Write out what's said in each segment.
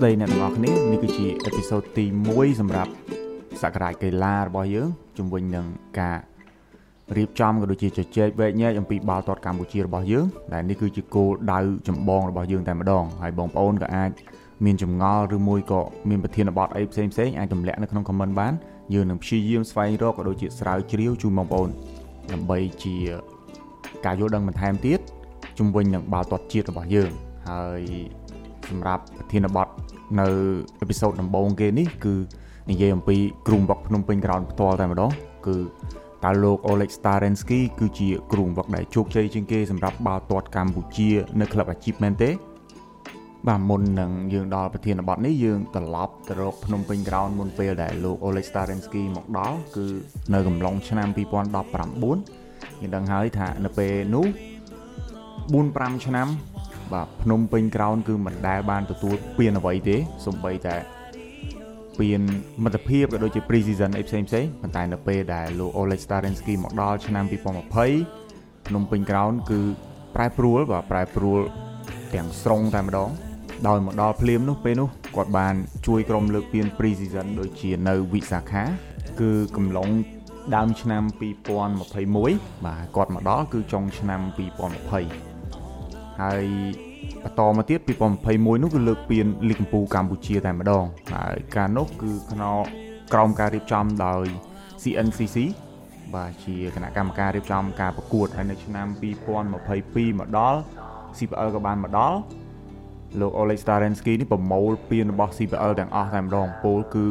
ស្តីអ្នកទាំងអស់គ្នានេះគឺជាអេពីសូតទី1សម្រាប់សក្តានកីឡារបស់យើងជំវិញនឹងការរៀបចំក៏ដូចជាជជែកវែកញែកអំពីបាល់ទាត់កម្ពុជារបស់យើងដែលនេះគឺជាគោលដៅចម្បងរបស់យើងតែម្ដងហើយបងប្អូនក៏អាចមានចម្ងល់ឬមួយក៏មានប្រធានបទអីផ្សេងផ្សេងអាចទម្លាក់នៅក្នុង comment បានយើងនឹងព្យាយាមស្វែងរកក៏ដូចជាស្រាវជ្រាវជូនបងប្អូនដើម្បីជាការយល់ដឹងបន្ថែមទៀតជំវិញនឹងបាល់ទាត់ជាតិរបស់យើងហើយ សម្រាប់ប្រធានបទនៅអេពីសូតដំបូងគេនេះគឺនិយាយអំពីគ្រូវឹកភ្នំពេញក្រោនផ្ទាល់តែម្ដងគឺតើលោក Oleg Starensky គឺជាគ្រូវឹកដែលជោគជ័យជាងគេសម្រាប់បាល់ទាត់កម្ពុជានៅក្លឹបអាជីពមែនទេបាទមុននឹងយើងដល់ប្រធានបទនេះយើងត្រឡប់ទៅរកភ្នំពេញក្រោនមុនពេលដែលលោក Oleg Starensky មកដល់គឺនៅកំឡុងឆ្នាំ2019យើងដឹងហើយថានៅពេលនោះ4 5ឆ្នាំ បាទភ្នំពេញក្រោនគឺមិនដែលបានទទួលពានអ្វីទេសំបីតែពានមិត្តភាពក៏ដូចជា pre-season អីផ្សេងផ្សេងប៉ុន្តែនៅពេលដែលលោក Oleg Starensky មកដល់ឆ្នាំ2020ភ្នំពេញក្រោនគឺប្រែប្រួលបាទប្រែប្រួលទាំងស្រុងតែម្ដងដោយមកដល់ភ្លាមនោះពេលនោះគាត់បានជួយក្រុមលើកពាន pre-season ដូចជានៅវិសាខា គឺកំឡុងដើមឆ្នាំ2021បាទគាត់មកដល់គឺចុងឆ្នាំ2020 ហើយបន្តមកទៀត2021នោះគឺលើកពានលីកកម្ពុជាកម្ពុជាតែម្ដងហើយការនោះគឺក្នុងក្រោមការរៀបចំដោយ CNCC បាទជាគណៈកម្មការរៀបចំការប្រកួតហើយនៅឆ្នាំ2022មកដល់ CPL ក៏បានមកដល់លោក Oleg Starensky នេះប្រមូលពានរបស់ CPL ទាំងអស់តែម្ដងពលគឺ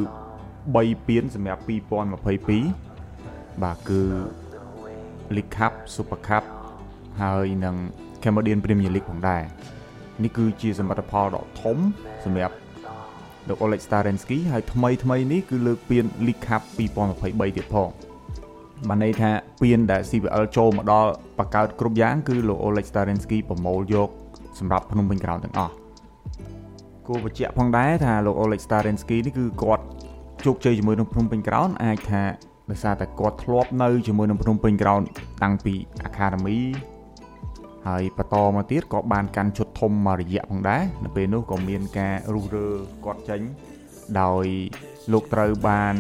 3ពានសម្រាប់2022បាទគឺ League Cup Super Cup ហើយនឹង Cambodian Premier League ផងដែរនេះគឺជាសមិទ្ធផលដ៏ធំសម្រាប់លោក Oleg Starensky ហើយថ្មីថ្មីនេះគឺលើកពាន League Cup 2023ទៀតផងបានន័យថាពានដែល CPL ចូលមកដល់បកកើតគ្រប់យ៉ាង គឺលោក Oleg Starensky ប្រមូលយកសម្រាប់ភ្នំពេញក្រោនទាំងអស់គួរបញ្ជាក់ផងដែរថាលោក Oleg Starensky នេះគឺគាត់ជោគជ័យជាមួយនឹងភ្នំពេញក្រោនអាចថាដោយសារតែគាត់ធ្លាប់នៅជាមួយនឹងភ្នំពេញក្រោនតាំងពី Academy ហើយបន្តមកទៀតក៏បានកាន់ឈុតធំមករយៈផងដែរនៅពេលនោះក៏មានការរុះរើគាត់ចេញដោយលោកត្រូវបាន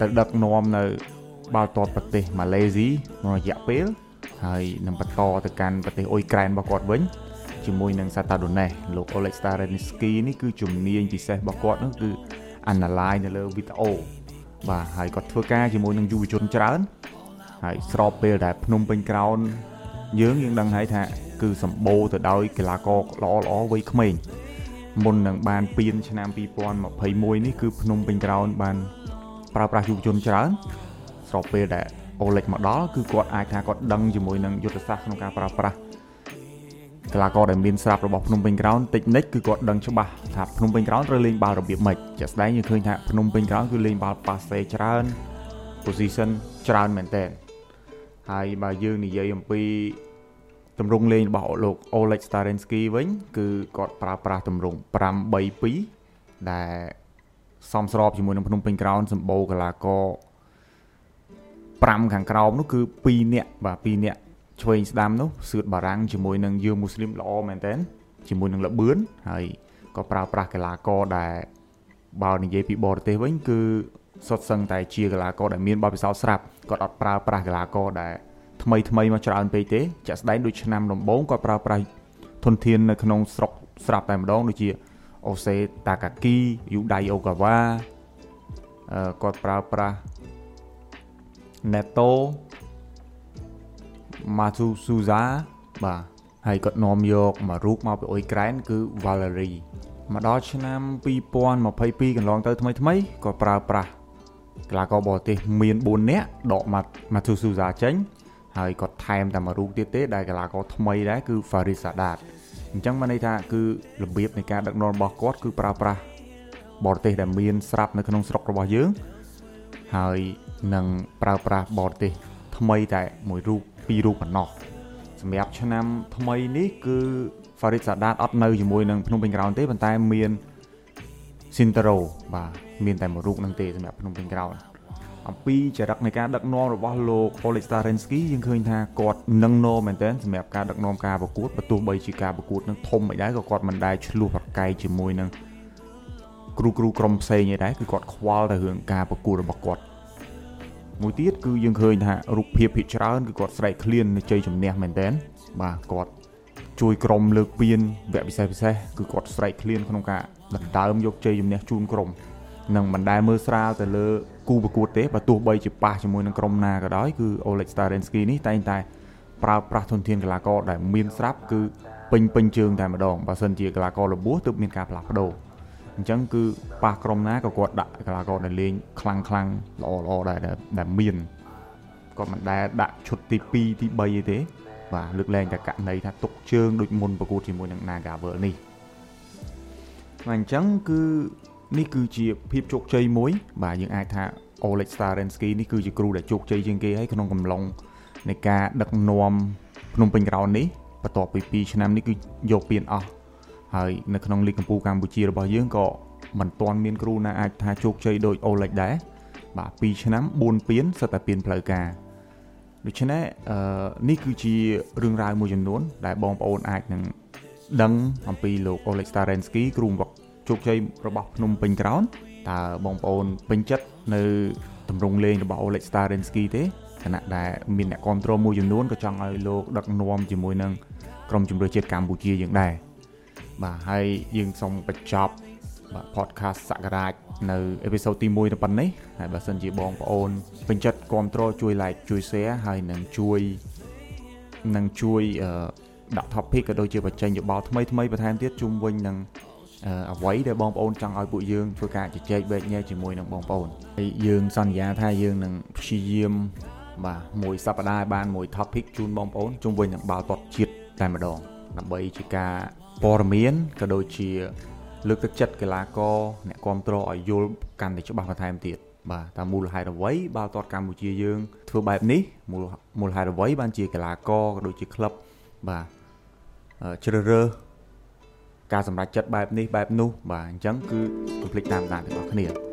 ទៅដឹកនាំនៅបាល់ទាត់ប្រទេសម៉ាឡេស៊ីក្នុងរយៈពេលហើយនឹងបន្តទៅកាន់ប្រទេសអ៊ុយក្រែនរបស់គាត់វិញជាមួយនឹងសាតាដូណេសលោក Oleg Starensky នេះគឺជំនាញពិសេសរបស់គាត់នោះគឺ analyze នៅលើវីដេអូបាទហើយគាត់ធ្វើការជាមួយនឹងយុវជនច្រើនហើយស្របពេលដែលភ្នំពេញក្រោន យើងយើងដឹងហើយថាគឺសម្បូរទៅដោយកីឡាករល្អល្អវ័យក្មេងមុននឹងបានពៀនឆ្នាំ2021នេះគឺភ្នំពេញក្រោនបានប្រើប្រាស់យុវជនច្រើនស្របពេលដែលអូលិចមកដល់គឺគាត់អាចថាគាត់ដឹងជាមួយនឹងយុទ្ធសាស្ត្រក្នុងការប្រើប្រាស់កីឡាករដែលមានស្រាប់របស់ភ្នំពេញក្រោនតិចនិចគឺគាត់ដឹងច្បាស់ថាភ្នំពេញក្រោនត្រូវលេងបាល់របៀបម៉េចជាក់ស្ដែងយើងឃើញថាភ្នំពេញក្រោនគឺលេងបាល់ប៉ាសេច្រើន position ច្រើនមែនតើ ហើយបើយើងនិយាយអំពីទម្រង់លេងរបស់លោក Oleg Starensky វិញ គឺគាត់ប្រើប្រាស់ទម្រង់532ដែលសមស្របជាមួយនឹងភ្នំពេញក្រោនសម្បូរកីឡាករ5ខាងក្រោមនោះគឺ2នាក់បាទ2នាក់ឆ្វេងស្ដាំនោះសឿតបារាំងជាមួយនឹងយើងមូស្លីមល្អមែនតើជាមួយនឹងលបឿនហើយក៏ប្រើប្រាស់កីឡាករដែលបើនិយាយពីបរទេសវិញគឺ សុទ្ធសឹងតែជាកីឡាករដែលមានបទពិសោធន៍ស្រាប់គាត់អត់ប្រើប្រាស់កីឡាករដែលថ្មីថ្មីមកច្រើនពេកទេចាក់ស្ដែងដូចឆ្នាំដំបូងគាត់ប្រើប្រាស់ធនធាននៅក្នុងស្រុកស្រាប់តែម្ដងដូចជាអូសេតាកាគីយូដៃអូកាវ៉ាអឺគាត់ប្រើប្រាស់ Neto Matsuzuza បាទហើយគាត់នាំយកមករូបមកពីអ៊ុយក្រែនគឺ Valerie មកដល់ឆ្នាំ2022កន្លងទៅថ្មីថ្មីក៏ប្រើប្រាស់ កីឡាករបរទេសមាន4នាក់ដកមក Matsuzuza ចេញហើយគាត់ថែមតែមួយរូបទៀតទេដែលកីឡាករថ្មីដែរគឺ Farid Sadat អញ្ចឹងបានន័យថាគឺរបៀបនៃការដឹកនាំរបស់គាត់គឺប្រើប្រាស់បរទេសដែលមានស្រាប់នៅក្នុងស្រុករបស់យើងហើយនឹងប្រើប្រាស់បរទេសថ្មីតែមួយរូបពីររូបប៉ុណ្ណោះសម្រាប់ឆ្នាំថ្មីនេះគឺ Farid Sadat អត់នៅជាមួយនឹងភ្នំពេញក្រោនទេប៉ុន្តែមាន Sintero បាទ មានតែមួយរូបនឹងទេសម្រាប់ភ្នំពេញក្រោនអំពីចរិតនៃការដឹកនាំរបស់លោក Oleg Starensky យើងឃើញថាគាត់នឹងណមែនទែនសម្រាប់ការដឹកនាំការប្រកួតបើទោះបីជាការប្រកួតនឹងធំមិនដែរក៏គាត់មិនដែលឆ្លោះប្រកែកជាមួយនឹងគ្រូគ្រូក្រុមផ្សេងឯដែរគឺគាត់ខ្វល់តែរឿងការប្រកួតរបស់គាត់មួយទៀតគឺយើងឃើញថារូបភាពភាគច្រើនគឺគាត់ស្រែកឃ្លាននៅជ័យជំនះមែនតើបាទគាត់ជួយក្រុមលើកពានវគ្គពិសេសពិសេសគឺគាត់ស្រែកឃ្លានក្នុងការដណ្ដើមយកជ័យជំនះជូនក្រុម នឹងមិនដែលមើលស្រាលទៅលើគូប្រកួតទេបើទោះបីជាប៉ះជាមួយនឹងក្រុមណាក៏ដោយគឺ Oleg Starensky នេះតែងតែប្រើប្រាស់ធនធានកីឡាករដែលមានស្រាប់គឺពេញពេញជើងតែម្ដងបើសិនជាកីឡាកររបួសទើបមានការផ្លាស់ប្ដូរអញ្ចឹងគឺប៉ះក្រុមណាក៏គាត់ដាក់កីឡាករដែលលេងខ្លាំងខ្លាំងល្អល្អដែរដែលមានគាត់មិនដែលដាក់ឈុតទី2ទី3ទេទេបាទលើកលែងតែករណីថាទុកជើងដូចមុនប្រកួតជាមួយនឹង Nagavel នេះបាទអញ្ចឹងគឺ នេះគឺជាភាពជោគជ័យមួយ បាទយើងអាចថា Oleg Starensky នេះគឺជាគ្រូដែលជោគជ័យជាងគេហើយក្នុងកំឡុងនៃការដឹកនាំភ្នំពេញក្រោននេះបន្ទាប់ពី2ឆ្នាំនេះគឺយកពានអស់ហើយនៅក្នុងលីកកម្ពុជាកម្ពុជារបស់យើងក៏មិនទាន់មានគ្រូណាអាចថាជោគជ័យដូចអូលិចដែរបាទ2ឆ្នាំ4ពានសិតតែពានផ្លូវការដូច្នេះអឺនេះគឺជារឿងរ៉ាវមួយចំនួន ដែលបងប្អូនអាចនឹងដឹងអំពីលោកអូលេកស្តារ៉េនស្គីគ្រូបង្វឹក ជោគជ័យរបស់ភ្នំពេញក្រោនតើបងប្អូនពេញចិត្តនៅទម្រង់លេងរបស់ Oleg Starensky ទេខណៈដែលមានអ្នកគ្រប់គ្រងមួយចំនួនក៏ចង់ឲ្យលោកដឹកនាំជាមួយនឹងក្រុមជម្រើសជាតិកម្ពុជាយើងដែរបាទហើយយើងសូមបញ្ចប់បាទ podcast សក្ការៈនៅអេពីសូតទី1ទៅប៉ុណ្ណេះហើយបើសិនជាបងប្អូនពេញចិត្តគ្រប់គ្រងជួយ like ជួយ share ហើយនឹងជួយនឹងជួយដាក់ topic ក៏ដូចជាបញ្ចេញយោបល់ថ្មីថ្មីបន្ថែមទៀតជុំវិញនឹង អ្វីដែលបងប្អូនចង់ឲ្យពួកយើងធ្វើការជជែកវែកញែកជាមួយនឹងបងប្អូនហើយយើងសន្យាថាយើងនឹងព្យាយាមបាទមួយសប្តាហ៍បានមួយ topic ជូនបងប្អូនជុំវិញនឹងបាល់ទាត់ជាតិតែម្ដងដើម្បីជាការព័ត៌មានក៏ដូចជា លើកទឹកចិត្តកីឡាករអ្នកគ្រប់គ្រងឲ្យយល់កាន់តែច្បាស់បន្ថែមទៀតបាទតាមមូលហេតុអ្វីបាល់ទាត់កម្ពុជាយើង ធ្វើបែបនេះមូលមូលហេតុអ្វីបានជាកីឡាករក៏ដូចជាក្លឹបបាទជ្រើសរើស ការសម្រេចចិត្តបែបនេះបែបនោះបាទអញ្ចឹងគឺកុំភ្លេចតាមដានទាំងអស់គ្នា